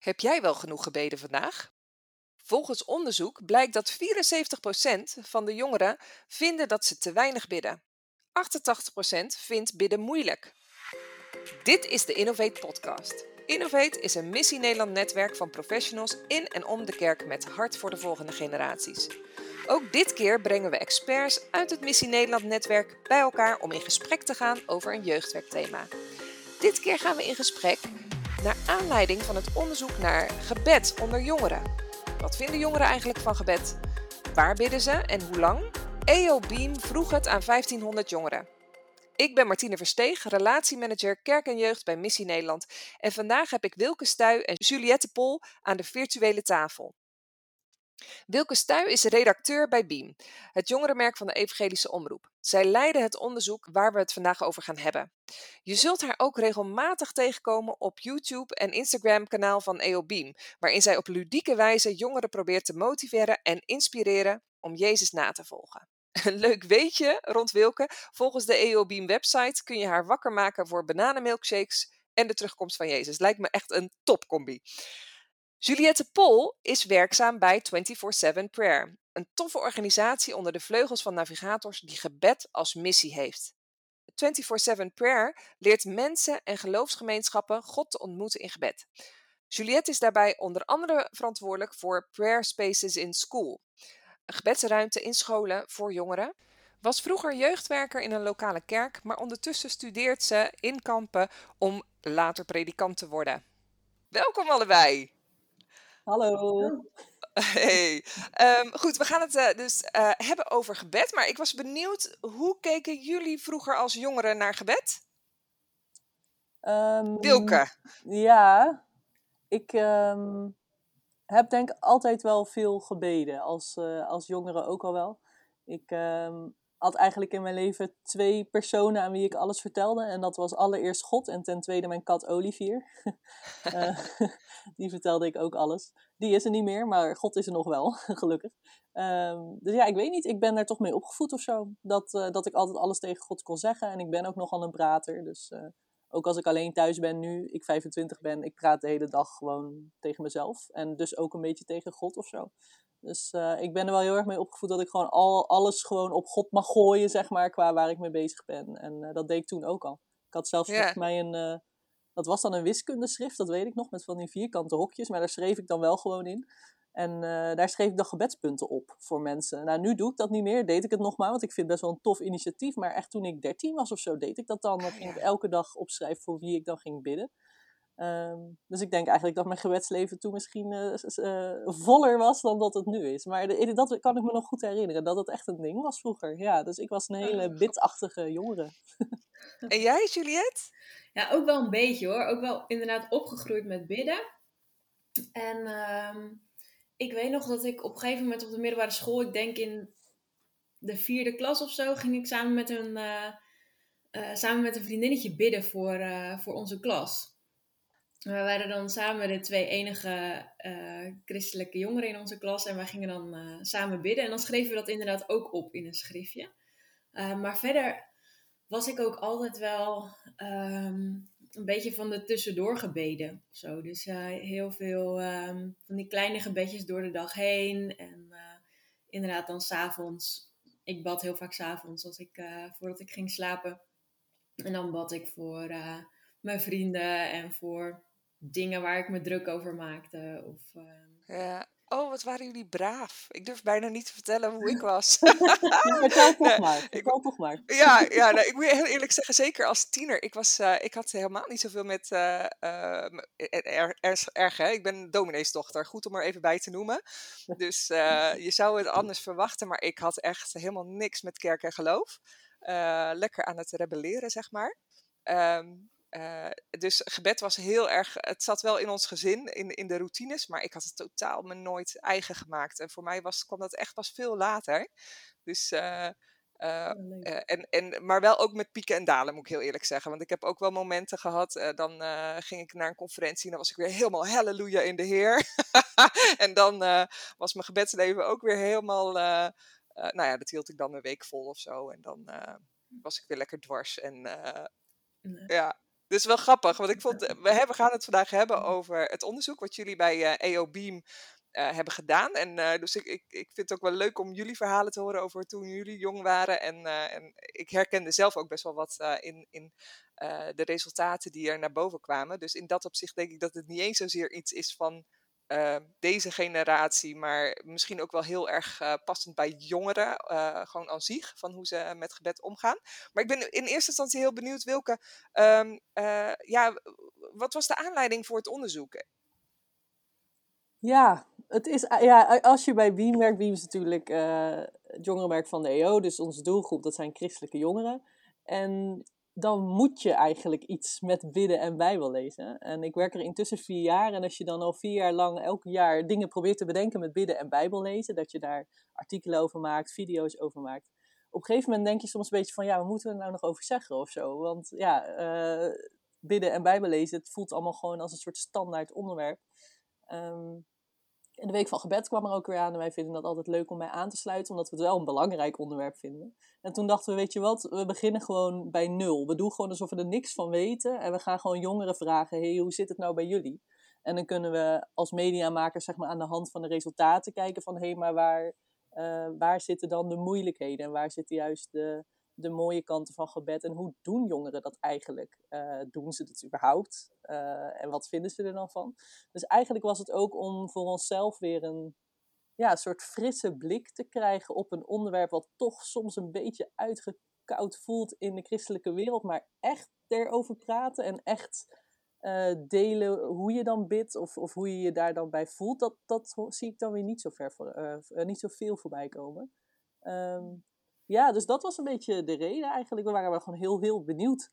Heb jij wel genoeg gebeden vandaag? Volgens onderzoek blijkt dat 74% van de jongeren vinden dat ze te weinig bidden. 88% vindt bidden moeilijk. Dit is de Innovate Podcast. Innovate is een Missie Nederland netwerk van professionals in en om de kerk met hart voor de volgende generaties. Ook dit keer brengen we experts uit het Missie Nederland netwerk bij elkaar om in gesprek te gaan over een jeugdwerkthema. Dit keer gaan we in gesprek naar aanleiding van het onderzoek naar gebed onder jongeren. Wat vinden jongeren eigenlijk van gebed? Waar bidden ze en hoe lang? EO Beam vroeg het aan 1500 jongeren. Ik ben Martine Versteeg, relatiemanager Kerk en Jeugd bij Missie Nederland. En vandaag heb ik Wilke Stuy en Juliette Pol aan de virtuele tafel. Wilke Stuy is redacteur bij Beam, het jongerenmerk van de Evangelische Omroep. Zij leiden het onderzoek waar we het vandaag over gaan hebben. Je zult haar ook regelmatig tegenkomen op YouTube en Instagram-kanaal van EO waarin zij op ludieke wijze jongeren probeert te motiveren en inspireren om Jezus na te volgen. Een leuk weetje rond Wilke. Volgens de EO Beam website kun je haar wakker maken voor bananenmilkshakes en de terugkomst van Jezus. Lijkt me echt een topcombi. Juliette Pol is werkzaam bij 24/7 Prayer, een toffe organisatie onder de vleugels van navigators die gebed als missie heeft. 24/7 Prayer leert mensen en geloofsgemeenschappen God te ontmoeten in gebed. Juliette is daarbij onder andere verantwoordelijk voor Prayer Spaces in School, een gebedsruimte in scholen voor jongeren. Was vroeger jeugdwerker in een lokale kerk, maar ondertussen studeert ze in kampen om later predikant te worden. Welkom allebei! Hallo. Hey. Um, goed, we gaan het uh, dus uh, hebben over gebed. Maar ik was benieuwd, hoe keken jullie vroeger als jongeren naar gebed? Um, Wilke. Ja, ik um, heb denk altijd wel veel gebeden. Als, uh, als jongere ook al wel. Ik had eigenlijk in mijn leven twee personen aan wie ik alles vertelde. En dat was allereerst God en ten tweede mijn kat Olivier. uh, die vertelde ik ook alles. Die is er niet meer, maar God is er nog wel, gelukkig. Um, dus ja, ik weet niet, ik ben daar toch mee opgevoed of zo. Dat, uh, dat ik altijd alles tegen God kon zeggen. En ik ben ook nogal een prater. Dus uh, ook als ik alleen thuis ben nu, ik 25 ben, ik praat de hele dag gewoon tegen mezelf. En dus ook een beetje tegen God of zo. Dus uh, ik ben er wel heel erg mee opgevoed dat ik gewoon al, alles gewoon op God mag gooien, zeg maar, qua waar ik mee bezig ben. En uh, dat deed ik toen ook al. Ik had zelfs yeah. mij een, uh, dat was dan een wiskundeschrift, dat weet ik nog, met van die vierkante hokjes, maar daar schreef ik dan wel gewoon in. En daar schreef ik dan gebedspunten op voor mensen. Nou, nu doe ik dat niet meer, deed ik het nog maar, want ik vind het best wel een tof initiatief. Maar echt toen ik 13 was of zo, deed ik dat dan. Dan ging ik elke dag opschrijven voor wie ik dan ging bidden. Um, dus ik denk eigenlijk dat mijn gebedsleven toen misschien uh, uh, voller was dan dat het nu is. Maar de, dat kan ik me nog goed herinneren, dat het echt een ding was vroeger. Ja, dus ik was een hele oh, bidachtige jongere. en jij, Juliette? Ja, ook wel een beetje hoor. Ook wel inderdaad opgegroeid met bidden. En um, ik weet nog dat ik op een gegeven moment op de middelbare school, ik denk in de vierde klas of zo, ging ik samen met een, uh, samen met een vriendinnetje bidden voor, voor onze klas. We waren dan samen de twee enige uh, christelijke jongeren in onze klas en wij gingen dan uh, samen bidden. En dan schreven we dat inderdaad ook op in een schriftje. Uh, maar verder was ik ook altijd wel um, een beetje van de tussendoor gebeden. Zo. Dus heel veel um, van die kleine gebedjes door de dag heen. En inderdaad dan s'avonds. Ik bad heel vaak s'avonds als ik, voordat ik ging slapen. En dan bad ik voor mijn vrienden en voor dingen waar ik me druk over maakte. Of, uh... ja. Oh, wat waren jullie braaf. Ik durf bijna niet te vertellen hoe ik was. toch maar. Vertel toch maar. Ja, ja nou, ik moet heel eerlijk zeggen, zeker als tiener. Ik, was, uh, ik had helemaal niet zoveel met... Uh, er, er, erg, hè? Ik ben domineesdochter. Goed om er even bij te noemen. Dus je zou het anders verwachten. Maar ik had echt helemaal niks met kerk en geloof. lekker aan het rebelleren, zeg maar. Um, uh, dus gebed was heel erg, het zat wel in ons gezin, in, in de routines, maar ik had het totaal me nooit eigen gemaakt. En voor mij was, kwam dat echt pas veel later. Dus, uh, uh, en, en, maar wel ook met pieken en dalen, moet ik heel eerlijk zeggen. Want ik heb ook wel momenten gehad, dan ging ik naar een conferentie en dan was ik weer helemaal halleluja in de Heer. en dan was mijn gebedsleven ook weer helemaal, nou ja, dat hield ik dan een week vol of zo. En dan was ik weer lekker dwars en... Nee. Ja, Dus wel grappig, want ik vond, we, hebben, gaan het vandaag hebben over het onderzoek wat jullie bij EO Beam uh, hebben gedaan. En dus ik, ik, ik vind het ook wel leuk om jullie verhalen te horen over toen jullie jong waren. En, en ik herkende zelf ook best wel wat in, in de resultaten die er naar boven kwamen. Dus in dat opzicht denk ik dat het niet eens zozeer iets is van deze generatie, maar misschien ook wel heel erg passend bij jongeren, gewoon als zich, van hoe ze met gebed omgaan. Maar ik ben in eerste instantie heel benieuwd, Wilke, um, ja, wat was de aanleiding voor het onderzoek? Ja, het is, ja, als je bij Beam werkt, Beam is natuurlijk het jongerenwerk van de EO, dus onze doelgroep, dat zijn christelijke jongeren. En dan moet je eigenlijk iets met bidden en Bijbel lezen. En ik werk er intussen vier jaar. En als je dan al vier jaar lang elk jaar dingen probeert te bedenken met bidden en Bijbel lezen, dat je daar artikelen over maakt, video's over maakt. Op een gegeven moment denk je soms een beetje van, ja, wat moeten we er nou nog over zeggen of zo? Want ja, uh, bidden en Bijbel lezen, het voelt allemaal gewoon als een soort standaard onderwerp. Um, en de Week van Gebed kwam er ook weer aan. En wij vinden dat altijd leuk om bij aan te sluiten, omdat we het wel een belangrijk onderwerp vinden. En toen dachten we, weet je wat, we beginnen gewoon bij nul. We doen gewoon alsof we er niks van weten. En we gaan gewoon jongeren vragen, hey, hoe zit het nou bij jullie? En dan kunnen we als mediamakers zeg maar, aan de hand van de resultaten kijken van, hé, hey, maar waar, uh, waar zitten dan de moeilijkheden? En waar zitten juist de, de mooie kanten van gebed en hoe doen jongeren dat eigenlijk? Uh, doen ze dat überhaupt? Uh, en wat vinden ze er dan van? Dus eigenlijk was het ook om voor onszelf weer een ja, soort frisse blik te krijgen op een onderwerp wat toch soms een beetje uitgekoud voelt in de christelijke wereld, maar echt erover praten en echt uh, delen hoe je dan bidt of, of hoe je je daar dan bij voelt, dat, dat zie ik dan weer niet zo, ver voor, niet zo veel voorbij komen. Um, ja, dus dat was een beetje de reden eigenlijk. We waren wel gewoon heel, heel benieuwd.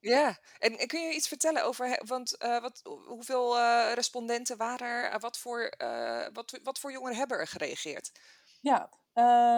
Ja, en, kun je iets vertellen over, want uh, wat, hoeveel uh, respondenten waren er? wat, voor, uh, wat, wat voor jongeren hebben er gereageerd? Ja,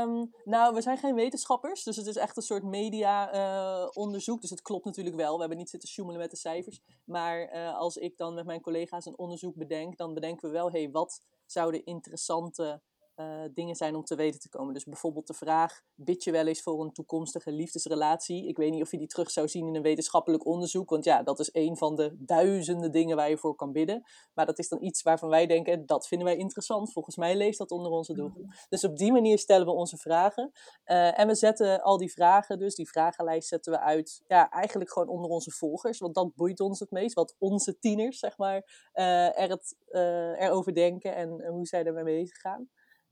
um, nou, we zijn geen wetenschappers, dus het is echt een soort media-onderzoek. dus het klopt natuurlijk wel. We hebben niet zitten sjoemelen met de cijfers. Maar als ik dan met mijn collega's een onderzoek bedenk, dan bedenken we wel, hé, hey, wat zouden interessante uh, dingen zijn om te weten te komen. Dus bijvoorbeeld de vraag: bid je wel eens voor een toekomstige liefdesrelatie? Ik weet niet of je die terug zou zien in een wetenschappelijk onderzoek, want ja, dat is een van de duizenden dingen waar je voor kan bidden. Maar dat is dan iets waarvan wij denken: dat vinden wij interessant. Volgens mij leest dat onder onze doelgroep. Mhm. Dus op die manier stellen we onze vragen. Uh, en we zetten al die vragen, dus die vragenlijst zetten we uit, ja, eigenlijk gewoon onder onze volgers, want dat boeit ons het meest. Wat onze tieners, zeg maar, uh, er het, erover denken en hoe zij ermee bezig gaan.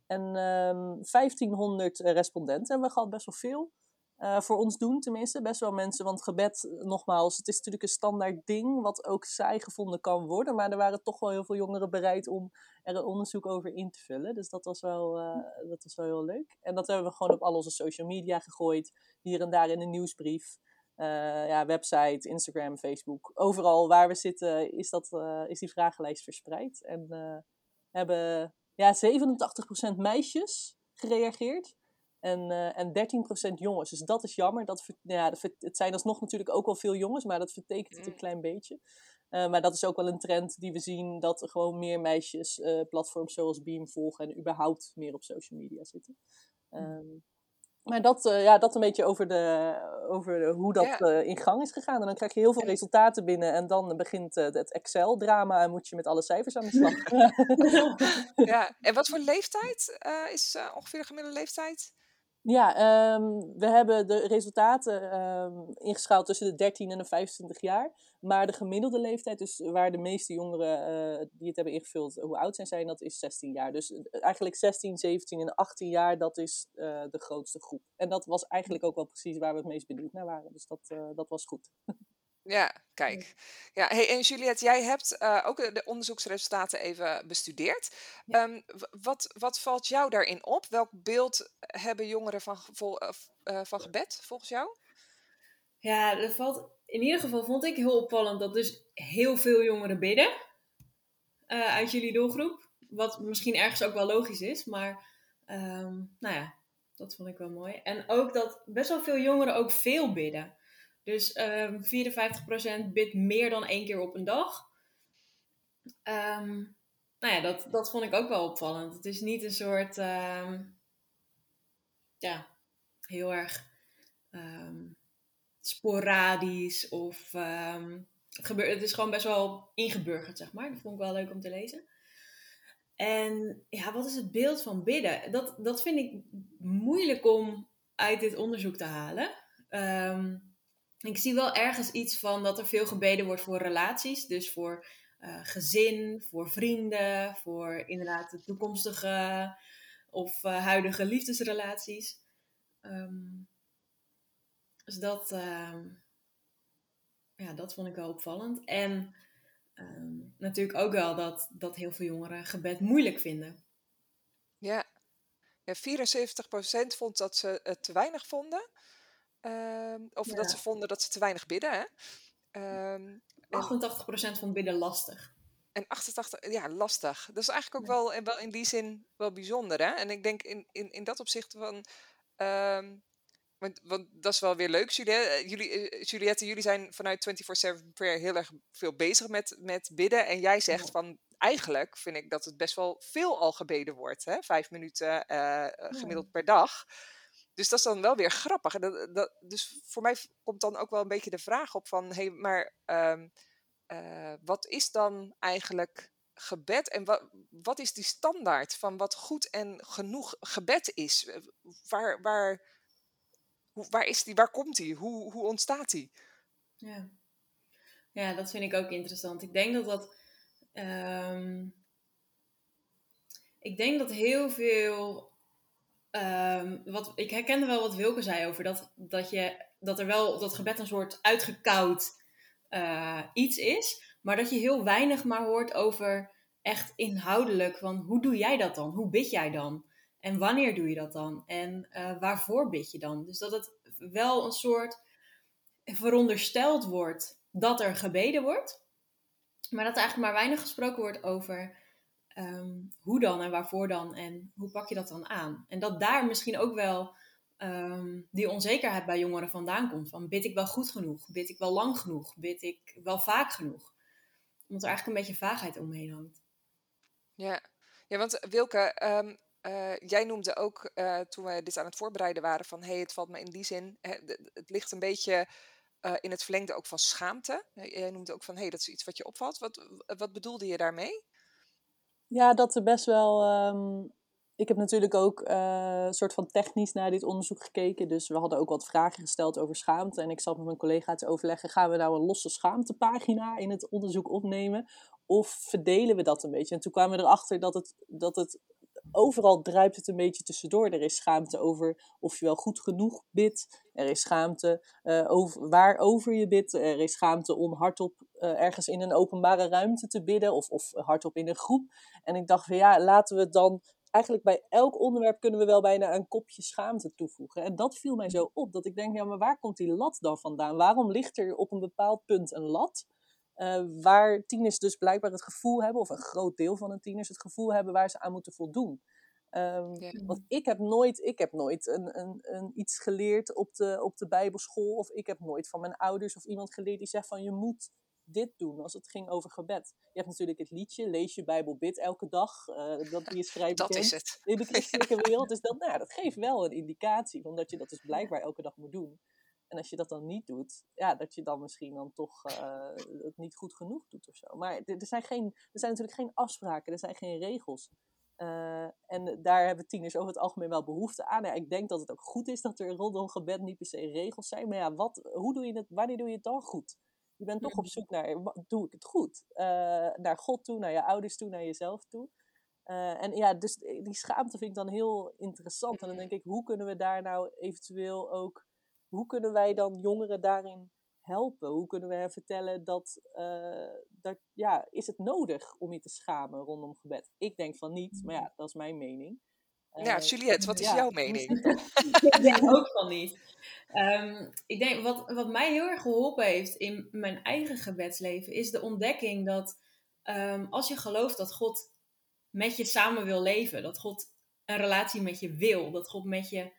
En um, ehm, 1500 eh, respondenten hebben we gehad, best wel veel. Uh, voor ons doen tenminste, best wel mensen. Want gebed, eh, nogmaals, het is natuurlijk een standaard ding, wat ook saai gevonden kan worden. Maar er waren toch wel heel veel jongeren bereid om er een onderzoek over in te vullen. Dus dat was wel, dat was wel heel leuk. En dat hebben we gewoon op al onze social media gegooid. Hier en daar in een nieuwsbrief. Ja, website, Instagram, Facebook. Overal waar we zitten is, dat, is die vragenlijst verspreid. En hebben ja, 87% meisjes gereageerd. En, uh, en 13% jongens. Dus dat is jammer. Dat, ja, het zijn alsnog natuurlijk ook wel veel jongens, maar dat vertekent het een mm. klein beetje. Uh, maar dat is ook wel een trend die we zien, dat er gewoon meer meisjes uh, platforms zoals Beam volgen en überhaupt meer op social media zitten. Um, maar dat, uh, ja, dat een beetje over, de, over de, hoe dat ja. uh, in gang is gegaan. En dan krijg je heel veel resultaten binnen. En dan begint uh, het Excel-drama en moet je met alle cijfers aan de slag. ja, en wat voor leeftijd is ongeveer de gemiddelde leeftijd? Ja, um, we hebben de resultaten um, ingeschaald tussen de 13 en de 25 jaar. Maar de gemiddelde leeftijd, dus waar de meeste jongeren uh, die het hebben ingevuld, hoe oud zijn zijn, dat is 16 jaar. Dus uh, eigenlijk 16, 17 en 18 jaar, dat is uh, de grootste groep. En dat was eigenlijk ook wel precies waar we het meest benieuwd naar waren. Dus dat, dat was goed. Ja, kijk. Ja, hey, en Juliette, jij hebt uh, ook de onderzoeksresultaten even bestudeerd. Ja. Um, wat, wat valt jou daarin op? Welk beeld hebben jongeren van, vol, van gebed volgens jou? Ja, valt, in ieder geval vond ik heel opvallend dat dus heel veel jongeren bidden uit jullie doelgroep. Wat misschien ergens ook wel logisch is, maar um, nou ja, dat vond ik wel mooi. En ook dat best wel veel jongeren ook veel bidden. Dus um, ehm, 54% bidt meer dan één keer op een dag. Um, nou ja, dat, dat vond ik ook wel opvallend. Het is niet een soort, um, ja, heel erg sporadisch of ehm, het, gebeurt, het is gewoon best wel ingeburgerd, zeg maar. Dat vond ik wel leuk om te lezen. En ja, wat is het beeld van bidden? Dat, dat vind ik moeilijk om uit dit onderzoek te halen. Ehm, ik zie wel ergens iets van dat er veel gebeden wordt voor relaties. Dus voor uh, gezin, voor vrienden, voor inderdaad de toekomstige of uh, huidige liefdesrelaties. Um, dus dat, uh, ja, dat vond ik wel opvallend. En um, natuurlijk ook wel dat, dat heel veel jongeren gebed moeilijk vinden. Ja, ja 74% vond dat ze het te weinig vonden. Um, of ja. dat ze vonden dat ze te weinig bidden. Hè? Um, 88% vond bidden lastig. En 88, ja, lastig. Dat is eigenlijk ook wel, wel in die zin wel bijzonder. Hè? En ik denk in, in, in dat opzicht van. Um, want, want dat is wel weer leuk, Juliette. Jullie, Juliette, jullie zijn vanuit 24-7 Prayer heel erg veel bezig met, met bidden. En jij zegt van, eigenlijk vind ik dat het best wel veel al gebeden wordt. Hè? Vijf minuten uh, gemiddeld per dag. Dus dat is dan wel weer grappig. Dat, dat, dus voor mij komt dan ook wel een beetje de vraag op van, hé, hey, maar um, uh, wat is dan eigenlijk gebed en wat, wat is die standaard van wat goed en genoeg gebed is? Waar, waar, waar, is die, waar komt die? Hoe, hoe ontstaat die? Ja. ja, dat vind ik ook interessant. Ik denk dat dat. Um, ik denk dat heel veel Um, wat, ik herkende wel wat Wilke zei over dat, dat, je, dat er wel dat gebed een soort uitgekoud uh, iets is, maar dat je heel weinig maar hoort over echt inhoudelijk van hoe doe jij dat dan? Hoe bid jij dan? En wanneer doe je dat dan? En uh, waarvoor bid je dan? Dus dat het wel een soort verondersteld wordt dat er gebeden wordt, maar dat er eigenlijk maar weinig gesproken wordt over um, hoe dan en waarvoor dan en hoe pak je dat dan aan? En dat daar misschien ook wel um, die onzekerheid bij jongeren vandaan komt. Van bid ik wel goed genoeg? Bid ik wel lang genoeg? Bid ik wel vaak genoeg? Omdat er eigenlijk een beetje vaagheid omheen hangt. Ja, ja want Wilke, um, uh, jij noemde ook uh, toen we dit aan het voorbereiden waren van hey, het valt me in die zin, het ligt een beetje uh, in het verlengde ook van schaamte. Jij noemde ook van hey, dat is iets wat je opvalt. Wat, wat bedoelde je daarmee? Ja, dat er best wel. Um, ik heb natuurlijk ook uh, soort van technisch naar dit onderzoek gekeken. Dus we hadden ook wat vragen gesteld over schaamte. En ik zat met mijn collega te overleggen: gaan we nou een losse schaamtepagina in het onderzoek opnemen? Of verdelen we dat een beetje? En toen kwamen we erachter dat het, dat het overal druipt het een beetje tussendoor. Er is schaamte over of je wel goed genoeg bidt. Er is schaamte uh, over waarover je bidt. Er is schaamte om hardop uh, ergens in een openbare ruimte te bidden of, of hardop in een groep. En ik dacht van ja, laten we dan eigenlijk bij elk onderwerp kunnen we wel bijna een kopje schaamte toevoegen. En dat viel mij zo op, dat ik denk, ja, maar waar komt die lat dan vandaan? Waarom ligt er op een bepaald punt een lat? Uh, waar tieners dus blijkbaar het gevoel hebben, of een groot deel van de tieners het gevoel hebben waar ze aan moeten voldoen. Um, ja. Want ik heb nooit, ik heb nooit een, een, een iets geleerd op de, op de Bijbelschool, of ik heb nooit van mijn ouders of iemand geleerd die zegt van je moet dit doen als het ging over gebed. Je hebt natuurlijk het liedje, lees je Bijbel, bid elke dag. Uh, dat die is vrij dat bekend is het. in de christelijke wereld. Dus dat, nou, dat geeft wel een indicatie, omdat je dat dus blijkbaar elke dag moet doen. En als je dat dan niet doet, ja, dat je dan misschien dan toch uh, het niet goed genoeg doet of zo. Maar er zijn, geen, er zijn natuurlijk geen afspraken, er zijn geen regels. Uh, en daar hebben tieners over het algemeen wel behoefte aan. Ja, ik denk dat het ook goed is dat er rondom gebed niet per se regels zijn. Maar ja, wat, hoe doe je het, wanneer doe je het dan goed? Je bent toch op zoek naar, doe ik het goed? Uh, naar God toe, naar je ouders toe, naar jezelf toe. Uh, en ja, dus die schaamte vind ik dan heel interessant. En dan denk ik, hoe kunnen we daar nou eventueel ook, hoe kunnen wij dan jongeren daarin helpen? Hoe kunnen we hen vertellen dat, uh, dat, ja, is het nodig om je te schamen rondom gebed? Ik denk van niet, maar ja, dat is mijn mening. Ja, Juliette, wat is ja, jouw mening? ik denk ook van niet. Um, ik denk, wat, wat mij heel erg geholpen heeft in mijn eigen gebedsleven, is de ontdekking dat um, als je gelooft dat God met je samen wil leven, dat God een relatie met je wil, dat God met je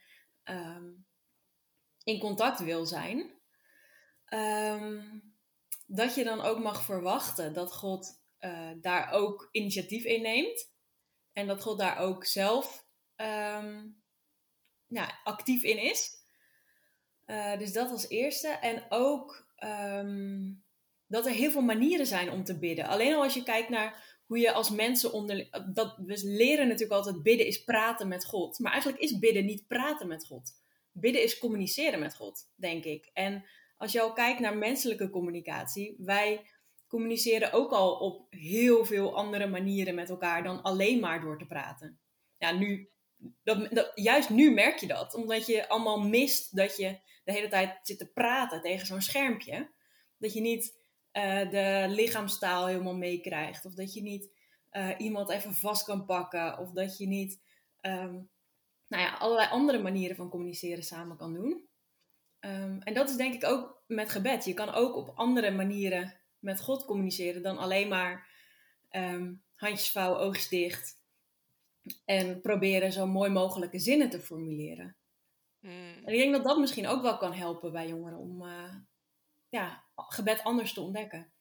um, in contact wil zijn, dat je dan ook mag verwachten dat God uh, daar ook initiatief in neemt. En dat God daar ook zelf um, actief in is. Eh, dus dat als eerste. En ook ehm, dat er heel veel manieren zijn om te bidden. Alleen al als je kijkt naar hoe je als mensen onder. Dat, we leren natuurlijk altijd bidden is praten met God. Maar eigenlijk is bidden niet praten met God. Bidden is communiceren met God, denk ik. En als je al kijkt naar menselijke communicatie, wij communiceren ook al op heel veel andere manieren met elkaar dan alleen maar door te praten. Ja, nu, dat, juist nu merk je dat, omdat je allemaal mist dat je de hele tijd zit te praten tegen zo'n schermpje. Dat je niet uh, de lichaamstaal helemaal meekrijgt, of dat je niet uh, iemand even vast kan pakken, of dat je niet um, nou ja, allerlei andere manieren van communiceren samen kan doen. Um, en dat is denk ik ook met gebed. Je kan ook op andere manieren met God communiceren dan alleen maar um, handjes vouwen, oogjes dicht en proberen zo mooi mogelijke zinnen te formuleren. Mm. En ik denk dat dat misschien ook wel kan helpen bij jongeren om uh, ja, gebed anders te ontdekken.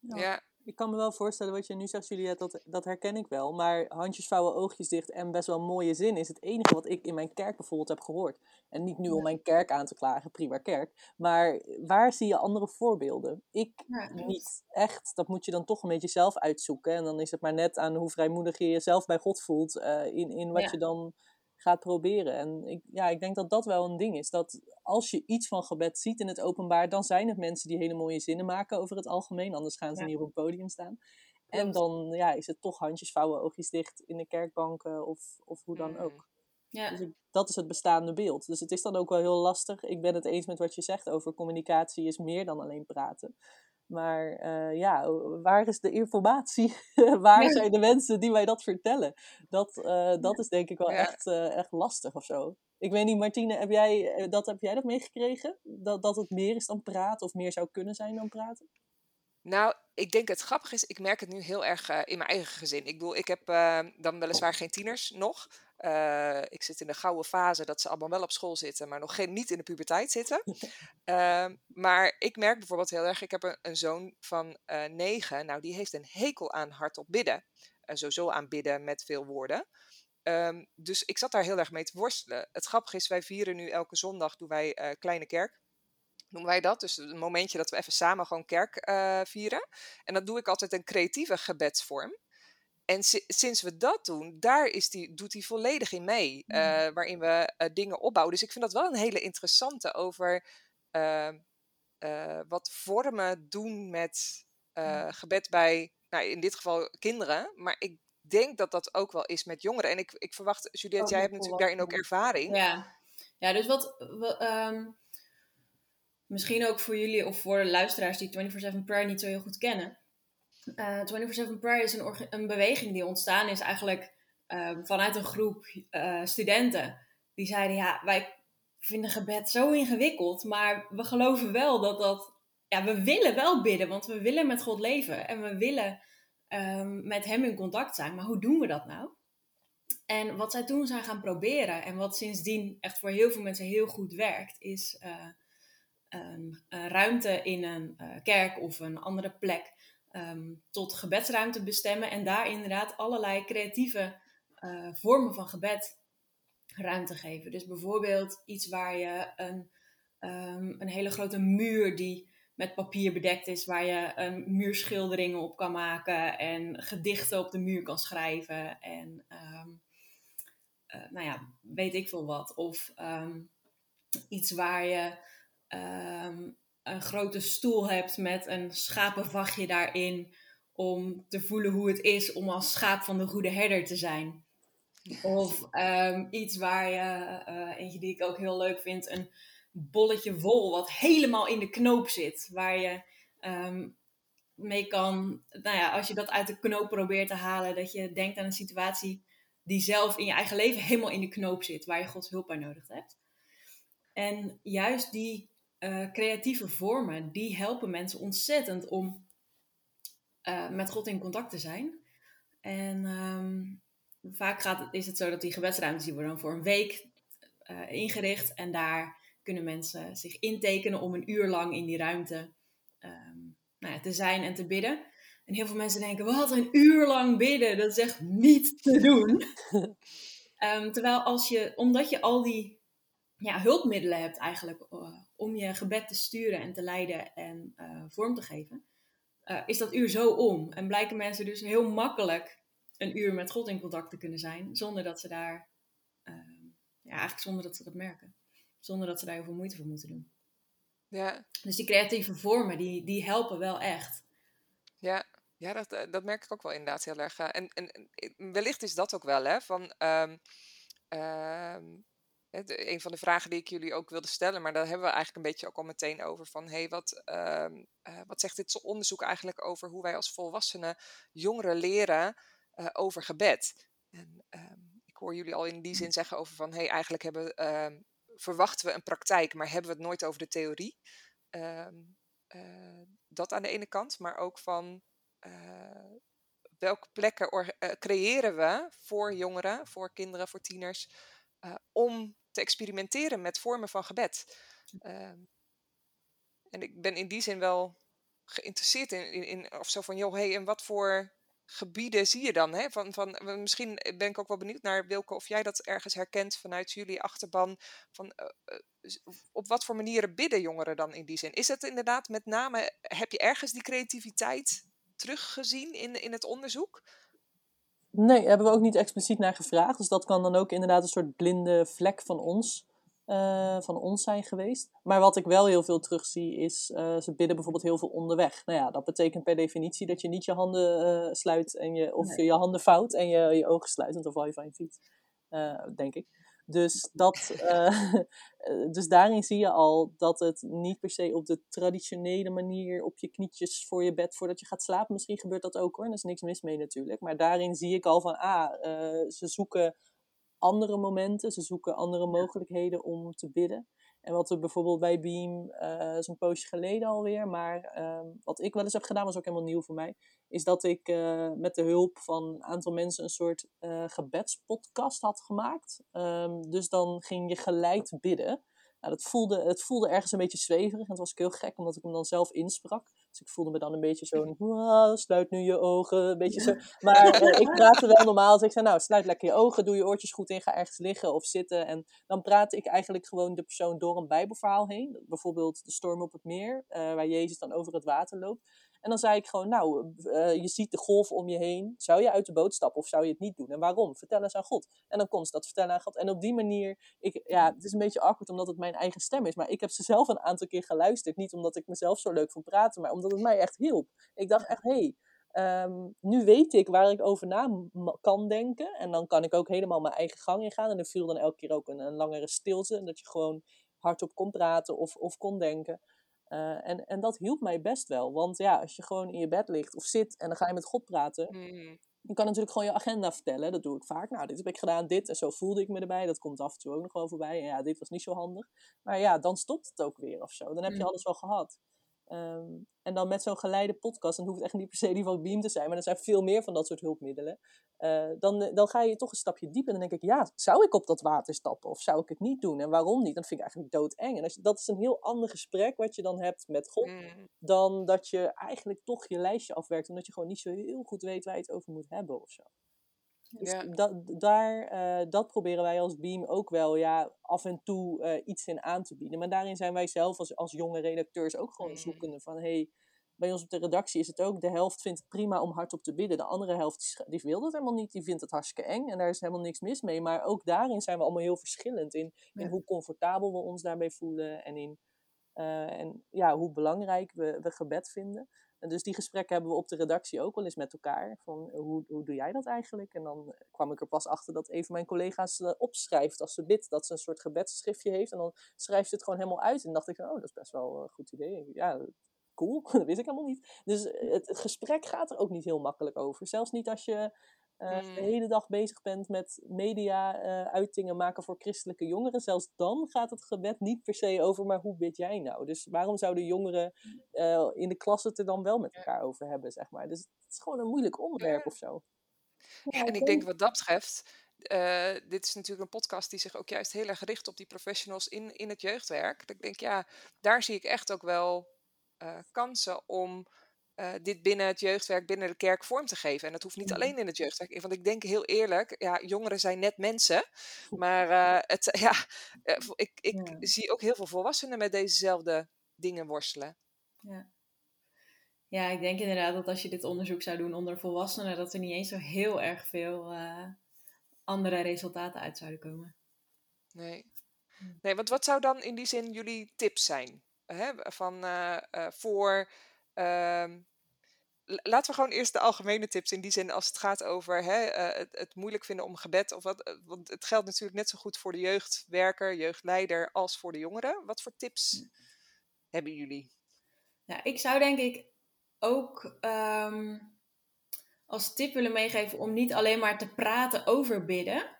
Ja ik kan me wel voorstellen wat je nu zegt, Juliette, dat, dat herken ik wel. Maar handjes vouwen, oogjes dicht en best wel mooie zin is het enige wat ik in mijn kerk bijvoorbeeld heb gehoord. En niet nu om mijn kerk aan te klagen, prima kerk. Maar waar zie je andere voorbeelden? Ik niet echt. Dat moet je dan toch een beetje zelf uitzoeken. En dan is het maar net aan hoe vrijmoedig je jezelf bij God voelt uh, in, in wat je dan gaat proberen. En ik, ja, ik denk dat dat wel een ding is. Dat als je iets van gebed ziet in het openbaar, dan zijn het mensen die hele mooie zinnen maken over het algemeen. Anders gaan ze niet op een podium staan. En dan ja, is het toch handjes vouwen, oogjes dicht in de kerkbanken of, of hoe dan mm. ook. Ja. Dus dat is het bestaande beeld. Dus het is dan ook wel heel lastig. Ik ben het eens met wat je zegt over communicatie is meer dan alleen praten. Maar uh, ja, waar is de informatie? waar zijn de mensen die mij dat vertellen? Dat, uh, dat is denk ik wel echt, uh, echt lastig of zo. Ik weet niet, Martine, heb jij dat, heb jij dat meegekregen? Dat, dat het meer is dan praten of meer zou kunnen zijn dan praten? Nou, ik denk het grappige is, ik merk het nu heel erg in mijn eigen gezin. Ik bedoel, ik heb dan weliswaar geen tieners nog. Uh, ik zit in de gouden fase dat ze allemaal wel op school zitten, maar nog geen, niet in de puberteit zitten. Uh, maar ik merk bijvoorbeeld heel erg, ik heb een, een zoon van uh, negen. Nou, die heeft een hekel aan hardop bidden. sowieso aan bidden met veel woorden. Um, dus ik zat daar heel erg mee te worstelen. Het grappige is, wij vieren nu elke zondag, doen wij kleine kerk noemen wij dat. Dus een momentje dat we even samen gewoon kerk uh, vieren. En dan doe ik altijd een creatieve gebedsvorm. En sinds we dat doen, daar is die, doet hij volledig in mee. Uh, waarin we uh, dingen opbouwen. Dus ik vind dat wel een hele interessante over uh, wat vormen doen met gebed bij, nou, in dit geval kinderen. Maar ik denk dat dat ook wel is met jongeren. En ik, ik verwacht, Juliette, oh, jij hebt natuurlijk daarin ook ervaring. Ja, ja dus wat. um, misschien ook voor jullie of voor de luisteraars die 24-7 Prayer niet zo heel goed kennen uh, eh, 24-7 Prayer is een, een, beweging die ontstaan is eigenlijk uh, vanuit een groep uh, studenten. Die zeiden, ja, wij vinden gebed zo ingewikkeld, maar we geloven wel dat dat... Ja, we willen wel bidden, want we willen met God leven en we willen um, met Hem in contact zijn. Maar hoe doen we dat nou? En wat zij toen zijn gaan proberen en wat sindsdien echt voor heel veel mensen heel goed werkt, is een, een ruimte in een kerk of een andere plek um, tot gebedsruimte bestemmen en daar inderdaad allerlei creatieve uh, vormen van gebed ruimte geven. Dus bijvoorbeeld iets waar je een, um, een hele grote muur die met papier bedekt is, waar je muurschilderingen op kan maken en gedichten op de muur kan schrijven en uh, nou ja, weet ik veel wat. Of iets waar je een grote stoel hebt met een schapenvachtje daarin. Om te voelen hoe het is om als schaap van de goede herder te zijn. Of um, iets waar je, uh, eentje die ik ook heel leuk vind, een bolletje wol wat helemaal in de knoop zit. Waar je um, mee kan, nou ja, als je dat uit de knoop probeert te halen, dat je denkt aan een situatie die zelf in je eigen leven helemaal in de knoop zit, waar je Gods hulp bij nodig hebt. En juist die uh, creatieve vormen, die helpen mensen ontzettend om uh, met God in contact te zijn. En um, vaak gaat, is het zo dat die gebedsruimtes die worden dan voor een week uh, ingericht. En daar kunnen mensen zich intekenen om een uur lang in die ruimte um, nou ja, te zijn en te bidden. En heel veel mensen denken, wat een uur lang bidden, dat is echt niet te doen. um, terwijl als je, omdat je al die ja, hulpmiddelen hebt eigenlijk om je gebed te sturen en te leiden en eh, vorm te geven, eh, is dat uur zo om. En blijken mensen dus heel makkelijk een uur met God in contact te kunnen zijn, zonder dat ze daar, ehm, ja, eigenlijk zonder dat ze dat merken. Zonder dat ze daar heel veel moeite voor moeten doen. Ja, Dus die creatieve vormen, die, die helpen wel echt. ja. Ja, dat, eh, dat merk ik ook wel inderdaad heel erg. En, en, wellicht is dat ook wel, hè? Van, ehm, ehm, de- een van de vragen die ik jullie ook wilde stellen, maar daar hebben we eigenlijk een beetje ook al meteen over. Van, hey, wat, ehm, eh, wat zegt dit onderzoek eigenlijk over hoe wij als volwassenen jongeren leren eh, over gebed? En ehm, ik hoor jullie al in die zin zeggen over van, hey, eigenlijk hebben, ehm, verwachten we een praktijk, maar hebben we het nooit over de theorie? Eh, dat aan de ene kant, maar ook van eh, welke plekken eh, creëren we voor jongeren, voor kinderen, voor tieners, eh, om te experimenteren met vormen van gebed. Ehm, en ik ben in die zin wel geïnteresseerd in, in, in of zo van, joh, hey, en wat voor gebieden zie je dan? Hè? Van, van, eh, misschien ben ik ook wel benieuwd naar Wilke of jij dat ergens herkent vanuit jullie achterban. Van, eh, eh, op wat voor manieren bidden jongeren dan in die zin? Is het inderdaad met name, heb je ergens die creativiteit teruggezien in, in het onderzoek? Nee, hebben we ook niet expliciet naar gevraagd. Dus dat kan dan ook inderdaad een soort blinde vlek van ons, eh, van ons zijn geweest. Maar wat ik wel heel veel terugzie is, eh, ze bidden bijvoorbeeld heel veel onderweg. Nou ja, dat betekent per definitie dat je niet je handen eh, sluit en je, of Nee. je je handen vouwt en je je ogen sluit, want dan val je van je fiets. Denk ik. Dus, dat, eh, dus daarin zie je al dat het niet per se op de traditionele manier op je knietjes voor je bed voordat je gaat slapen. Misschien gebeurt dat ook hoor, daar is niks mis mee natuurlijk. Maar daarin zie ik al van, ah, eh, ze zoeken andere momenten, ze zoeken andere mogelijkheden om te bidden. En wat we bijvoorbeeld bij Beam, eh is een poosje geleden alweer, maar ehm, wat ik wel eens heb gedaan, was ook helemaal nieuw voor mij, is dat ik eh, met de hulp van een aantal mensen een soort eh, gebedspodcast had gemaakt. Ehm, dus dan ging je geleid bidden. Nou, dat voelde, het voelde ergens een beetje zweverig en het was ook heel gek omdat ik hem dan zelf insprak. Dus ik voelde me dan een beetje zo, "Wow, sluit nu je ogen, een beetje zo. Maar eh, ik praatte wel normaal. Dus ik zei, nou, sluit lekker je ogen, doe je oortjes goed in, ga ergens liggen of zitten. En dan praatte ik eigenlijk gewoon de persoon door een bijbelverhaal heen. Bijvoorbeeld de storm op het meer, eh, waar Jezus dan over het water loopt. En dan zei ik gewoon, nou, eh, je ziet de golf om je heen. Zou je uit de boot stappen of zou je het niet doen? En waarom? Vertel eens aan God. En dan kon ze dat vertellen aan God. En op die manier, ik, ja, het is een beetje awkward omdat het mijn eigen stem is. Maar ik heb ze zelf een aantal keer geluisterd. Niet omdat ik mezelf zo leuk vond praten, maar omdat het mij echt hielp. Ik dacht echt, hé, hey, ehm, nu weet ik waar ik over na kan denken. En dan kan ik ook helemaal mijn eigen gang ingaan. En er viel dan elke keer ook een, een langere stilte. En dat je gewoon hardop kon praten of, of kon denken. Eh, en, en dat hielp mij best wel. Want ja, als je gewoon in je bed ligt of zit en dan ga je met God praten. Hmm, Je kan natuurlijk gewoon je agenda vertellen. Dat doe ik vaak. Nou, dit heb ik gedaan, dit. En zo voelde ik me erbij. Dat komt af en toe ook nog wel voorbij. En ja, dit was niet zo handig. Maar ja, dan stopt het ook weer of zo. Dan heb je Mm. alles wel gehad. Ehm, en dan met zo'n geleide podcast, dan hoeft het echt niet per se die van Beam te zijn, maar er zijn veel meer van dat soort hulpmiddelen. Eh, dan, dan ga je toch een stapje dieper en dan denk ik, ja, zou ik op dat water stappen of zou ik het niet doen? En waarom niet? Dat vind ik eigenlijk doodeng. En als je, dat is een heel ander gesprek wat je dan hebt met God, hmm, dan dat je eigenlijk toch je lijstje afwerkt, omdat je gewoon niet zo heel goed weet waar je het over moet hebben of zo. Dus Ja. dat, daar, eh, dat proberen wij als Beam ook wel ja, af en toe eh, iets in aan te bieden. Maar daarin zijn wij zelf als, als jonge redacteurs ook gewoon Mm. zoekende van... Hey, bij ons op de redactie is het ook, de helft vindt het prima om hardop te bidden. De andere helft die, wil het helemaal niet, die vindt het hartstikke eng. En daar is helemaal niks mis mee. Maar ook daarin zijn we allemaal heel verschillend in, in Ja. hoe comfortabel we ons daarbij voelen. En, in, eh, en ja, hoe belangrijk we, we gebed vinden. En dus die gesprekken hebben we op de redactie ook wel eens met elkaar. Van eh, hoe, hoe doe jij dat eigenlijk? En dan kwam ik er pas achter dat een van mijn collega's eh, opschrijft als ze bidt. Dat ze een soort gebedsschriftje heeft. En dan schrijft ze het gewoon helemaal uit. En dacht ik, oh, dat is best wel een goed idee. Ja, cool. dat wist ik helemaal niet. Dus eh, het, gesprek gaat er ook niet heel makkelijk over. Zelfs niet als je eh, Mm. de hele dag bezig bent met media-uitingen maken voor christelijke jongeren. Zelfs dan gaat het gebed niet per se over, maar hoe bid jij nou? Dus waarom zouden jongeren eh, in de klas het er dan wel met elkaar over hebben, zeg maar? Dus het is gewoon een moeilijk onderwerp of zo. Ja, en ik denk wat dat betreft, eh, dit is natuurlijk een podcast die zich ook juist heel erg richt op die professionals in, in het jeugdwerk. Dat ik denk, ja, daar zie ik echt ook wel eh, kansen om eh, dit binnen het jeugdwerk, binnen de kerk vorm te geven. En dat hoeft niet Mhm. alleen in het jeugdwerk. Want ik denk heel eerlijk, ja, jongeren zijn net mensen. Maar eh, het, ja, eh, ik, ik Ja. zie ook heel veel volwassenen met dezezelfde dingen worstelen. Ja. ja, ik denk inderdaad dat als je dit onderzoek zou doen onder volwassenen, dat er niet eens zo heel erg veel andere resultaten uit zouden komen. Nee. Hm. Nee, want wat zou dan in die zin jullie tips zijn? Hè? Van voor. L- laten we gewoon eerst de algemene tips in die zin als het gaat over hè, eh, het, het moeilijk vinden om gebed. Of wat, eh, want het geldt natuurlijk net zo goed voor de jeugdwerker, jeugdleider als voor de jongeren. Wat voor tips hebben jullie? Ja, ik zou denk ik ook ehm, als tip willen meegeven om niet alleen maar te praten over bidden,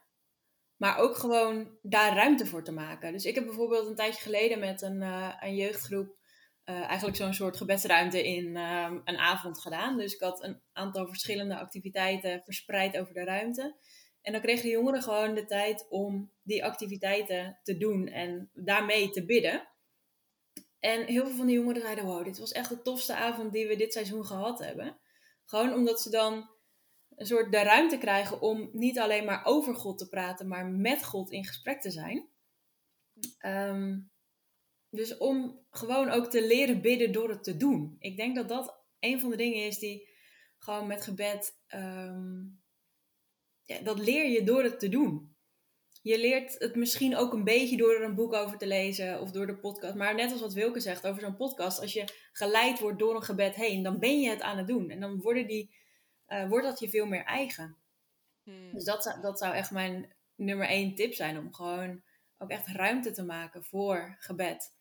maar ook gewoon daar ruimte voor te maken. Dus ik heb bijvoorbeeld een tijdje geleden met een, eh, een jeugdgroep eh, eigenlijk zo'n soort gebedsruimte in ehm, een avond gedaan. Dus ik had een aantal verschillende activiteiten verspreid over de ruimte. En dan kregen de jongeren gewoon de tijd om die activiteiten te doen en daarmee te bidden. En heel veel van de jongeren zeiden: Wow, dit was echt de tofste avond die we dit seizoen gehad hebben. Gewoon omdat ze dan een soort de ruimte krijgen om niet alleen maar over God te praten, maar met God in gesprek te zijn. Ehm, dus om gewoon ook te leren bidden door het te doen. Ik denk dat dat een van de dingen is die gewoon met gebed. ehm, ja, dat leer je door het te doen. Je leert het misschien ook een beetje door er een boek over te lezen of door de podcast. Maar net als wat Wilke zegt over zo'n podcast, als je geleid wordt door een gebed heen, dan ben je het aan het doen. En dan worden die, eh, wordt dat je veel meer eigen. Hmm. Dus dat dat zou echt mijn nummer één tip zijn. Om gewoon ook echt ruimte te maken voor gebed.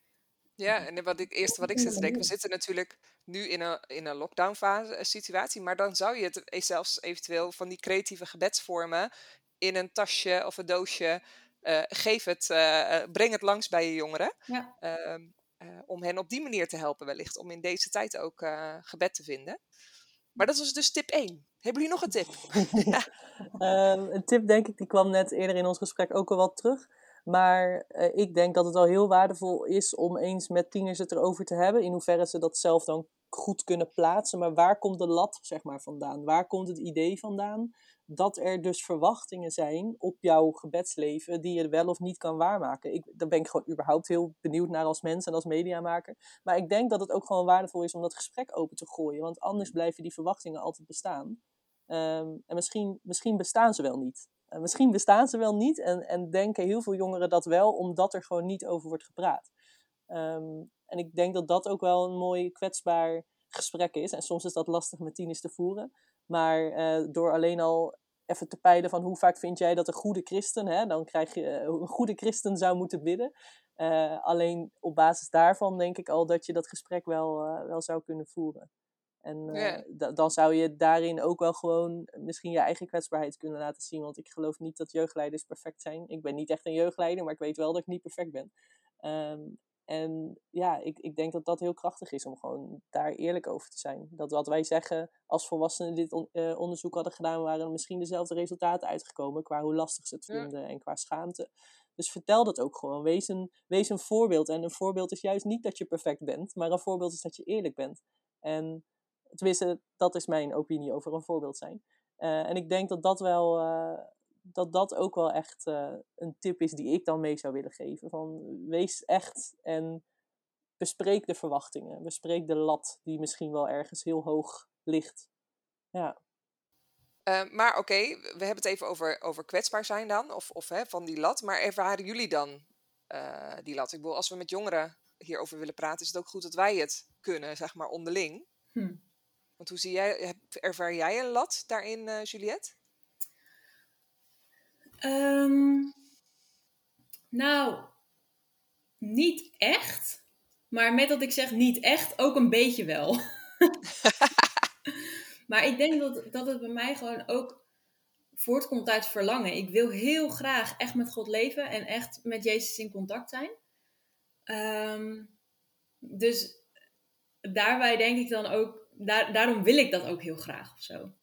Ja, en wat ik, eerst wat ik zit te denken, we zitten natuurlijk nu in een, in een lockdown fase eh, situatie, maar dan zou je het e- zelfs eventueel van die creatieve gebedsvormen in een tasje of een doosje, eh, geef het, eh, eh, breng het langs bij je jongeren, Ja. ehm, eh, om hen op die manier te helpen wellicht, om in deze tijd ook eh, gebed te vinden. Maar dat was dus tip 1. Hebben jullie nog een tip? Een tip, denk ik, die kwam net eerder in ons gesprek ook al wat terug. Maar eh, ik denk dat het al heel waardevol is om eens met tieners het erover te hebben. In hoeverre ze dat zelf dan goed kunnen plaatsen. Maar waar komt de lat zeg maar, vandaan? Waar komt het idee vandaan dat er dus verwachtingen zijn op jouw gebedsleven die je wel of niet kan waarmaken? Ik, daar ben ik gewoon überhaupt heel benieuwd naar als mens en als mediamaker. Maar ik denk dat het ook gewoon waardevol is om dat gesprek open te gooien. Want anders blijven die verwachtingen altijd bestaan. Ehm, en misschien, misschien bestaan ze wel niet. Eh, misschien bestaan ze wel niet en, en denken heel veel jongeren dat wel, omdat er gewoon niet over wordt gepraat. Ehm, en ik denk dat dat ook wel een mooi kwetsbaar gesprek is. En soms is dat lastig met tieners te voeren. Maar eh, door alleen al even te peilen van hoe vaak vind jij dat een goede christen, hè, dan krijg je eh, een goede christen zou moeten bidden. Alleen op basis daarvan denk ik al dat je dat gesprek wel, wel zou kunnen voeren. En eh, dan zou je daarin ook wel gewoon misschien je eigen kwetsbaarheid kunnen laten zien. Want ik geloof niet dat jeugdleiders perfect zijn. Ik ben niet echt een jeugdleider, maar ik weet wel dat ik niet perfect ben. Ehm, en ja, ik, ik denk dat dat heel krachtig is om gewoon daar eerlijk over te zijn. Dat wat wij zeggen als volwassenen dit on- eh, onderzoek hadden gedaan, waren er misschien dezelfde resultaten uitgekomen qua hoe lastig ze het Ja. vinden en qua schaamte. Dus vertel dat ook gewoon. Wees een, wees een voorbeeld. En een voorbeeld is juist niet dat je perfect bent, maar een voorbeeld is dat je eerlijk bent. En tenminste, dat is mijn opinie over een voorbeeld zijn. Eh, en ik denk dat dat wel, eh, dat dat ook wel echt eh, een tip is die ik dan mee zou willen geven. Van wees echt en bespreek de verwachtingen. Bespreek de lat die misschien wel ergens heel hoog ligt. Ja. Eh, maar oké, we hebben het even over, over kwetsbaar zijn dan, of, of hè, van die lat. Maar ervaren jullie dan eh, die lat? Ik bedoel, als we met jongeren hierover willen praten, is het ook goed dat wij het kunnen, zeg maar, onderling. Hm. Want hoe zie jij, ervaar jij een lat daarin, eh, Juliette? Ehm, nou, niet echt. Maar met dat ik zeg niet echt, ook een beetje wel. maar ik denk dat, dat het bij mij gewoon ook voortkomt uit verlangen. Ik wil heel graag echt met God leven en echt met Jezus in contact zijn. Ehm, dus daarbij denk ik dan ook, daar, daarom wil ik dat ook heel graag of zo.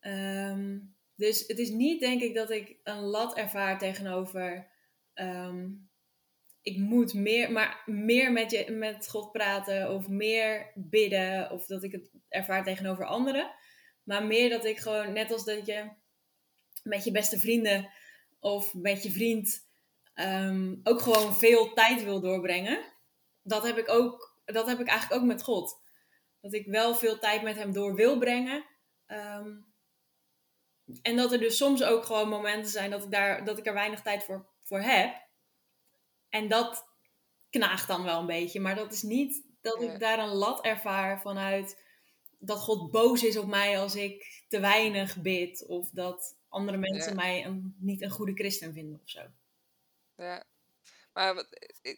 Ehm, dus het is niet, denk ik, dat ik een lat ervaar tegenover ehm, ik moet meer, maar meer met, je, met God praten of meer bidden of dat ik het ervaar tegenover anderen. Maar meer dat ik gewoon, net als dat je met je beste vrienden of met je vriend ehm, ook gewoon veel tijd wil doorbrengen. Dat heb ik ook, dat heb ik eigenlijk ook met God. Dat ik wel veel tijd met hem door wil brengen. Ehm, en dat er dus soms ook gewoon momenten zijn dat ik, daar, dat ik er weinig tijd voor, voor heb. En dat knaagt dan wel een beetje. Maar dat is niet dat ik daar een lat ervaar vanuit dat God boos is op mij als ik te weinig bid. Of dat andere mensen mij een, niet een goede christen vinden of zo. Ja. Maar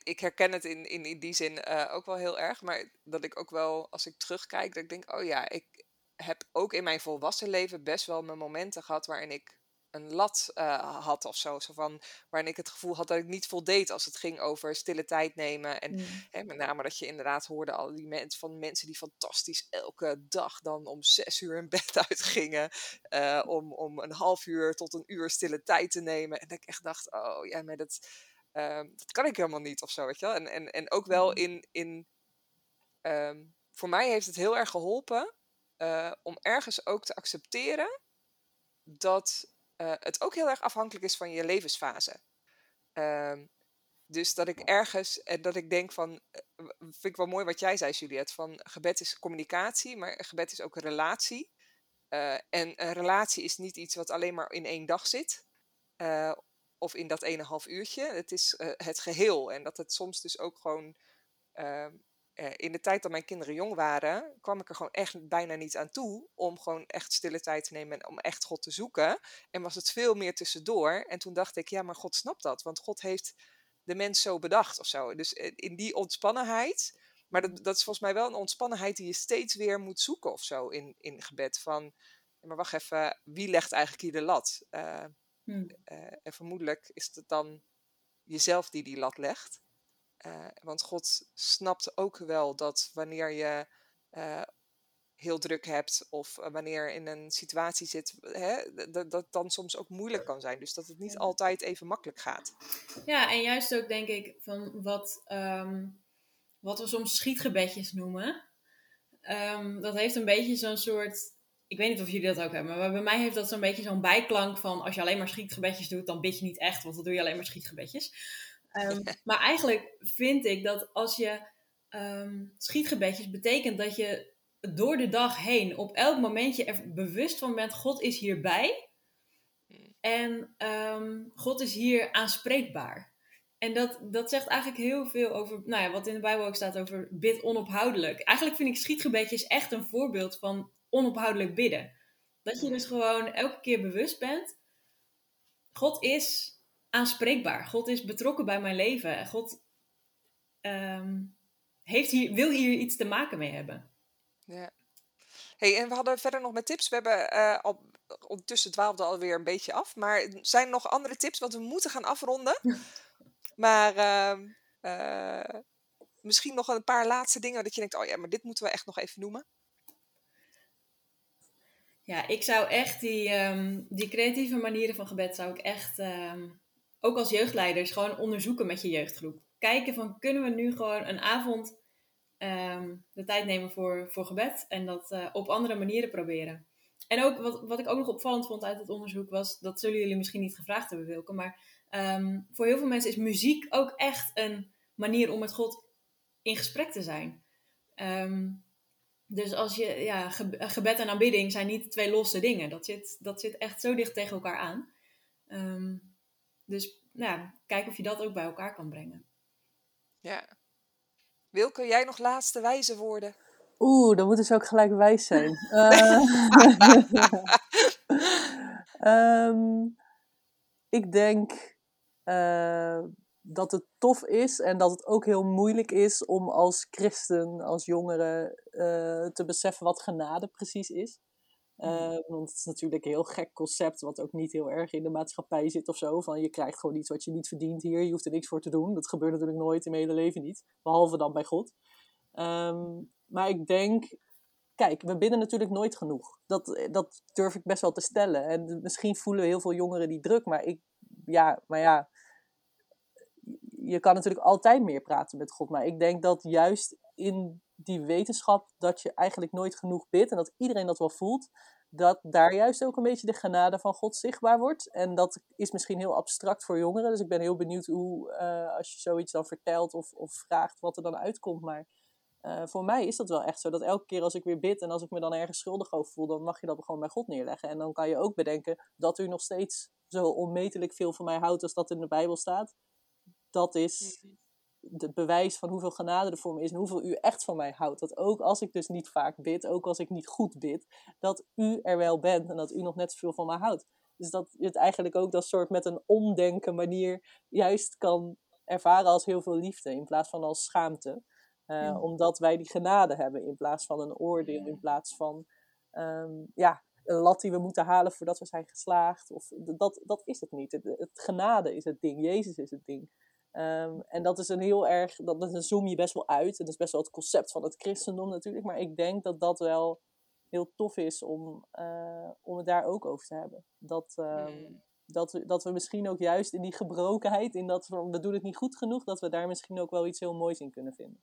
ik herken het in, in, in die zin uh, ook wel heel erg. Maar dat ik ook wel, als ik terugkijk, dat ik denk, oh ja, ik heb ook in mijn volwassen leven best wel mijn momenten gehad waarin ik een lat uh, had of zo. zo van, waarin ik het gevoel had dat ik niet voldeed als het ging over stille tijd nemen. En mm. hè, met name dat je inderdaad hoorde al die mensen van mensen die fantastisch elke dag dan om zes uur in bed uitgingen. Uh, om, om een half uur tot een uur stille tijd te nemen. En dat ik echt dacht, oh ja, maar dat, uh, dat kan ik helemaal niet of zo, weet je wel. En, en, en ook wel mm. in... in um, voor mij heeft het heel erg geholpen uh, om ergens ook te accepteren dat uh, het ook heel erg afhankelijk is van je levensfase. Um, dus dat ik ergens, en dat ik denk van, uh, vind ik wel mooi wat jij zei Juliette, van gebed is communicatie, maar gebed is ook een relatie. En een relatie is niet iets wat alleen maar in één dag zit, of in dat ene half uurtje. Het is het geheel en dat het soms dus ook gewoon ehm, eh, in de tijd dat mijn kinderen jong waren, kwam ik er gewoon echt bijna niet aan toe om gewoon echt stille tijd te nemen en om echt God te zoeken. En was het veel meer tussendoor. En toen dacht ik, ja, maar God snapt dat, want God heeft de mens zo bedacht of zo. Dus eh, in die ontspannenheid, maar dat, dat is volgens mij wel een ontspannenheid die je steeds weer moet zoeken of zo in, in gebed. Van, maar wacht even, wie legt eigenlijk hier de lat? Uh, hmm. en vermoedelijk is het dan jezelf die die lat legt. Uh, want God snapt ook wel dat wanneer je uh, heel druk hebt of wanneer in een situatie zit, hè, dat, dat dan soms ook moeilijk kan zijn. Dus dat het niet altijd even makkelijk gaat. Ja, en juist ook denk ik van wat, um, wat we soms schietgebedjes noemen. Um, dat heeft een beetje zo'n soort. Ik weet niet of jullie dat ook hebben, maar bij mij heeft dat zo'n beetje zo'n bijklank van als je alleen maar schietgebedjes doet, dan bid je niet echt, want dan doe je alleen maar schietgebedjes. Um, maar eigenlijk vind ik dat als je um, schietgebedjes betekent dat je door de dag heen op elk momentje er bewust van bent, God is hierbij. En um, God is hier aanspreekbaar. En dat, dat zegt eigenlijk heel veel over, nou ja, wat in de Bijbel ook staat over bid onophoudelijk. Eigenlijk vind ik schietgebedjes echt een voorbeeld van onophoudelijk bidden. Dat je dus gewoon elke keer bewust bent, God is aanspreekbaar. God is betrokken bij mijn leven. God um, heeft hier, wil hier iets te maken mee hebben. Ja. Hey, en we hadden verder nog met tips. We hebben uh, al, ondertussen dwaalde alweer een beetje af. Maar zijn er nog andere tips? Want we moeten gaan afronden. maar uh, uh, misschien nog een paar laatste dingen dat je denkt, oh ja, maar dit moeten we echt nog even noemen. Ja, ik zou echt die, um, die creatieve manieren van gebed zou ik echt um, ook als jeugdleiders gewoon onderzoeken met je jeugdgroep. Kijken van kunnen we nu gewoon een avond ehm, de tijd nemen voor, voor gebed en dat uh, op andere manieren proberen. En ook wat, wat ik ook nog opvallend vond uit het onderzoek was, dat zullen jullie misschien niet gevraagd hebben Wilke, maar voor heel veel mensen is muziek ook echt een manier om met God in gesprek te zijn. Um, dus als je, ja, gebed en aanbidding zijn niet twee losse dingen. Dat zit, dat zit echt zo dicht tegen elkaar aan. Um, dus nou, kijk of je dat ook bij elkaar kan brengen. Ja. Wilke, jij nog laatste wijze woorden? Oeh, dan moeten ze ook gelijk wijs zijn. um, ik denk uh, dat het tof is en dat het ook heel moeilijk is om als christen, als jongere, uh, te beseffen wat genade precies is. Uh, want het is natuurlijk een heel gek concept, wat ook niet heel erg in de maatschappij zit of zo. Van je krijgt gewoon iets wat je niet verdient hier, je hoeft er niks voor te doen. Dat gebeurt natuurlijk nooit in mijn hele leven niet, behalve dan bij God. Um, maar ik denk, kijk, we bidden natuurlijk nooit genoeg. Dat, dat durf ik best wel te stellen. En misschien voelen heel veel jongeren die druk, maar ik, ja, maar ja, je kan natuurlijk altijd meer praten met God. Maar ik denk dat juist in die wetenschap dat je eigenlijk nooit genoeg bidt en dat iedereen dat wel voelt, dat daar juist ook een beetje de genade van God zichtbaar wordt. En dat is misschien heel abstract voor jongeren. Dus ik ben heel benieuwd hoe, uh, als je zoiets dan vertelt of, of vraagt, wat er dan uitkomt. Maar uh, voor mij is dat wel echt zo. Dat elke keer als ik weer bid en als ik me dan ergens schuldig over voel, dan mag je dat gewoon bij God neerleggen. En dan kan je ook bedenken dat u nog steeds zo onmetelijk veel van mij houdt als dat in de Bijbel staat. Dat is het bewijs van hoeveel genade er voor me is en hoeveel u echt van mij houdt. Dat ook als ik dus niet vaak bid, ook als ik niet goed bid, dat u er wel bent en dat u nog net zoveel van mij houdt. Dus dat je het eigenlijk ook dat soort met een omdenken manier juist kan ervaren als heel veel liefde in plaats van als schaamte. Uh, Omdat wij die genade hebben in plaats van een oordeel, in plaats van um, ja, een lat die we moeten halen voordat we zijn geslaagd. Of, dat, dat is het niet. Het, het genade is het ding, Jezus is het ding. Um, en dat is een heel erg, dat, dat zoom je best wel uit. En dat is best wel het concept van het christendom natuurlijk. Maar ik denk dat dat wel heel tof is om, uh, om het daar ook over te hebben. Dat, um, dat, we, dat we misschien ook juist in die gebrokenheid, in dat we, we doen het niet goed genoeg, dat we daar misschien ook wel iets heel moois in kunnen vinden.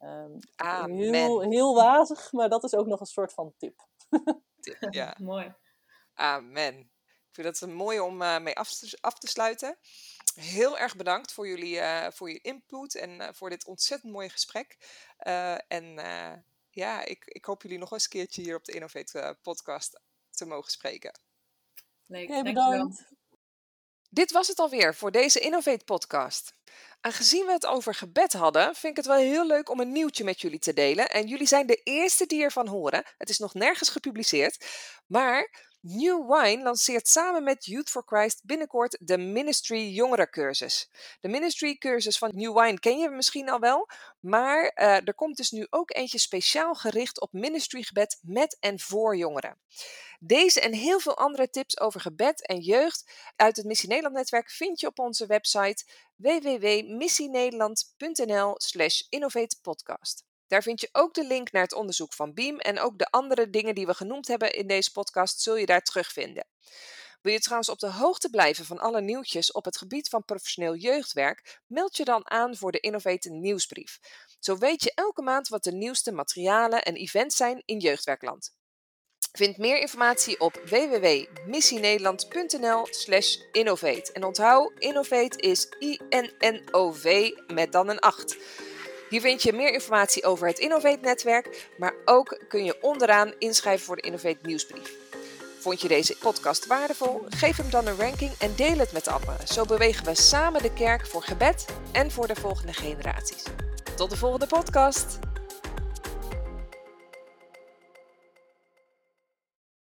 Um, heel, heel wazig, maar dat is ook nog een soort van tip. ja. Mooi. Amen. Ik vind dat een mooie om uh, mee af te, af te sluiten heel erg bedankt voor jullie uh, voor je input en uh, voor dit ontzettend mooie gesprek. Uh, en ja, ik, ik hoop jullie nog eens een keertje hier op de Innovate podcast te mogen spreken. Leuk, hey, bedankt. Dit was het alweer voor deze Innovate podcast. Aangezien we het over gebed hadden, vind ik het wel heel leuk om een nieuwtje met jullie te delen. En jullie zijn de eerste die ervan horen. Het is nog nergens gepubliceerd. Maar New Wine lanceert samen met Youth for Christ binnenkort de Ministry Jongerencursus. De Ministry cursus van New Wine ken je misschien al wel, maar uh, er komt dus nu ook eentje speciaal gericht op ministrygebed met en voor jongeren. Deze en heel veel andere tips over gebed en jeugd uit het Missie Nederland netwerk vind je op onze website www.missienederland.nl/innovatepodcast. Daar vind je ook de link naar het onderzoek van Beam en ook de andere dingen die we genoemd hebben in deze podcast zul je daar terugvinden. Wil je trouwens op de hoogte blijven van alle nieuwtjes op het gebied van professioneel jeugdwerk? Meld je dan aan voor de Innovate nieuwsbrief. Zo weet je elke maand wat de nieuwste materialen en events zijn in jeugdwerkland. Vind meer informatie op www.missienederland.nl/innovate. En onthoud, Innovate is I-N-N-O-V met dan een 8. Hier vind je meer informatie over het Innovate-netwerk, maar ook kun je onderaan inschrijven voor de Innovate nieuwsbrief. Vond je deze podcast waardevol? Geef hem dan een ranking en deel het met anderen. Zo bewegen we samen de kerk voor gebed en voor de volgende generaties. Tot de volgende podcast!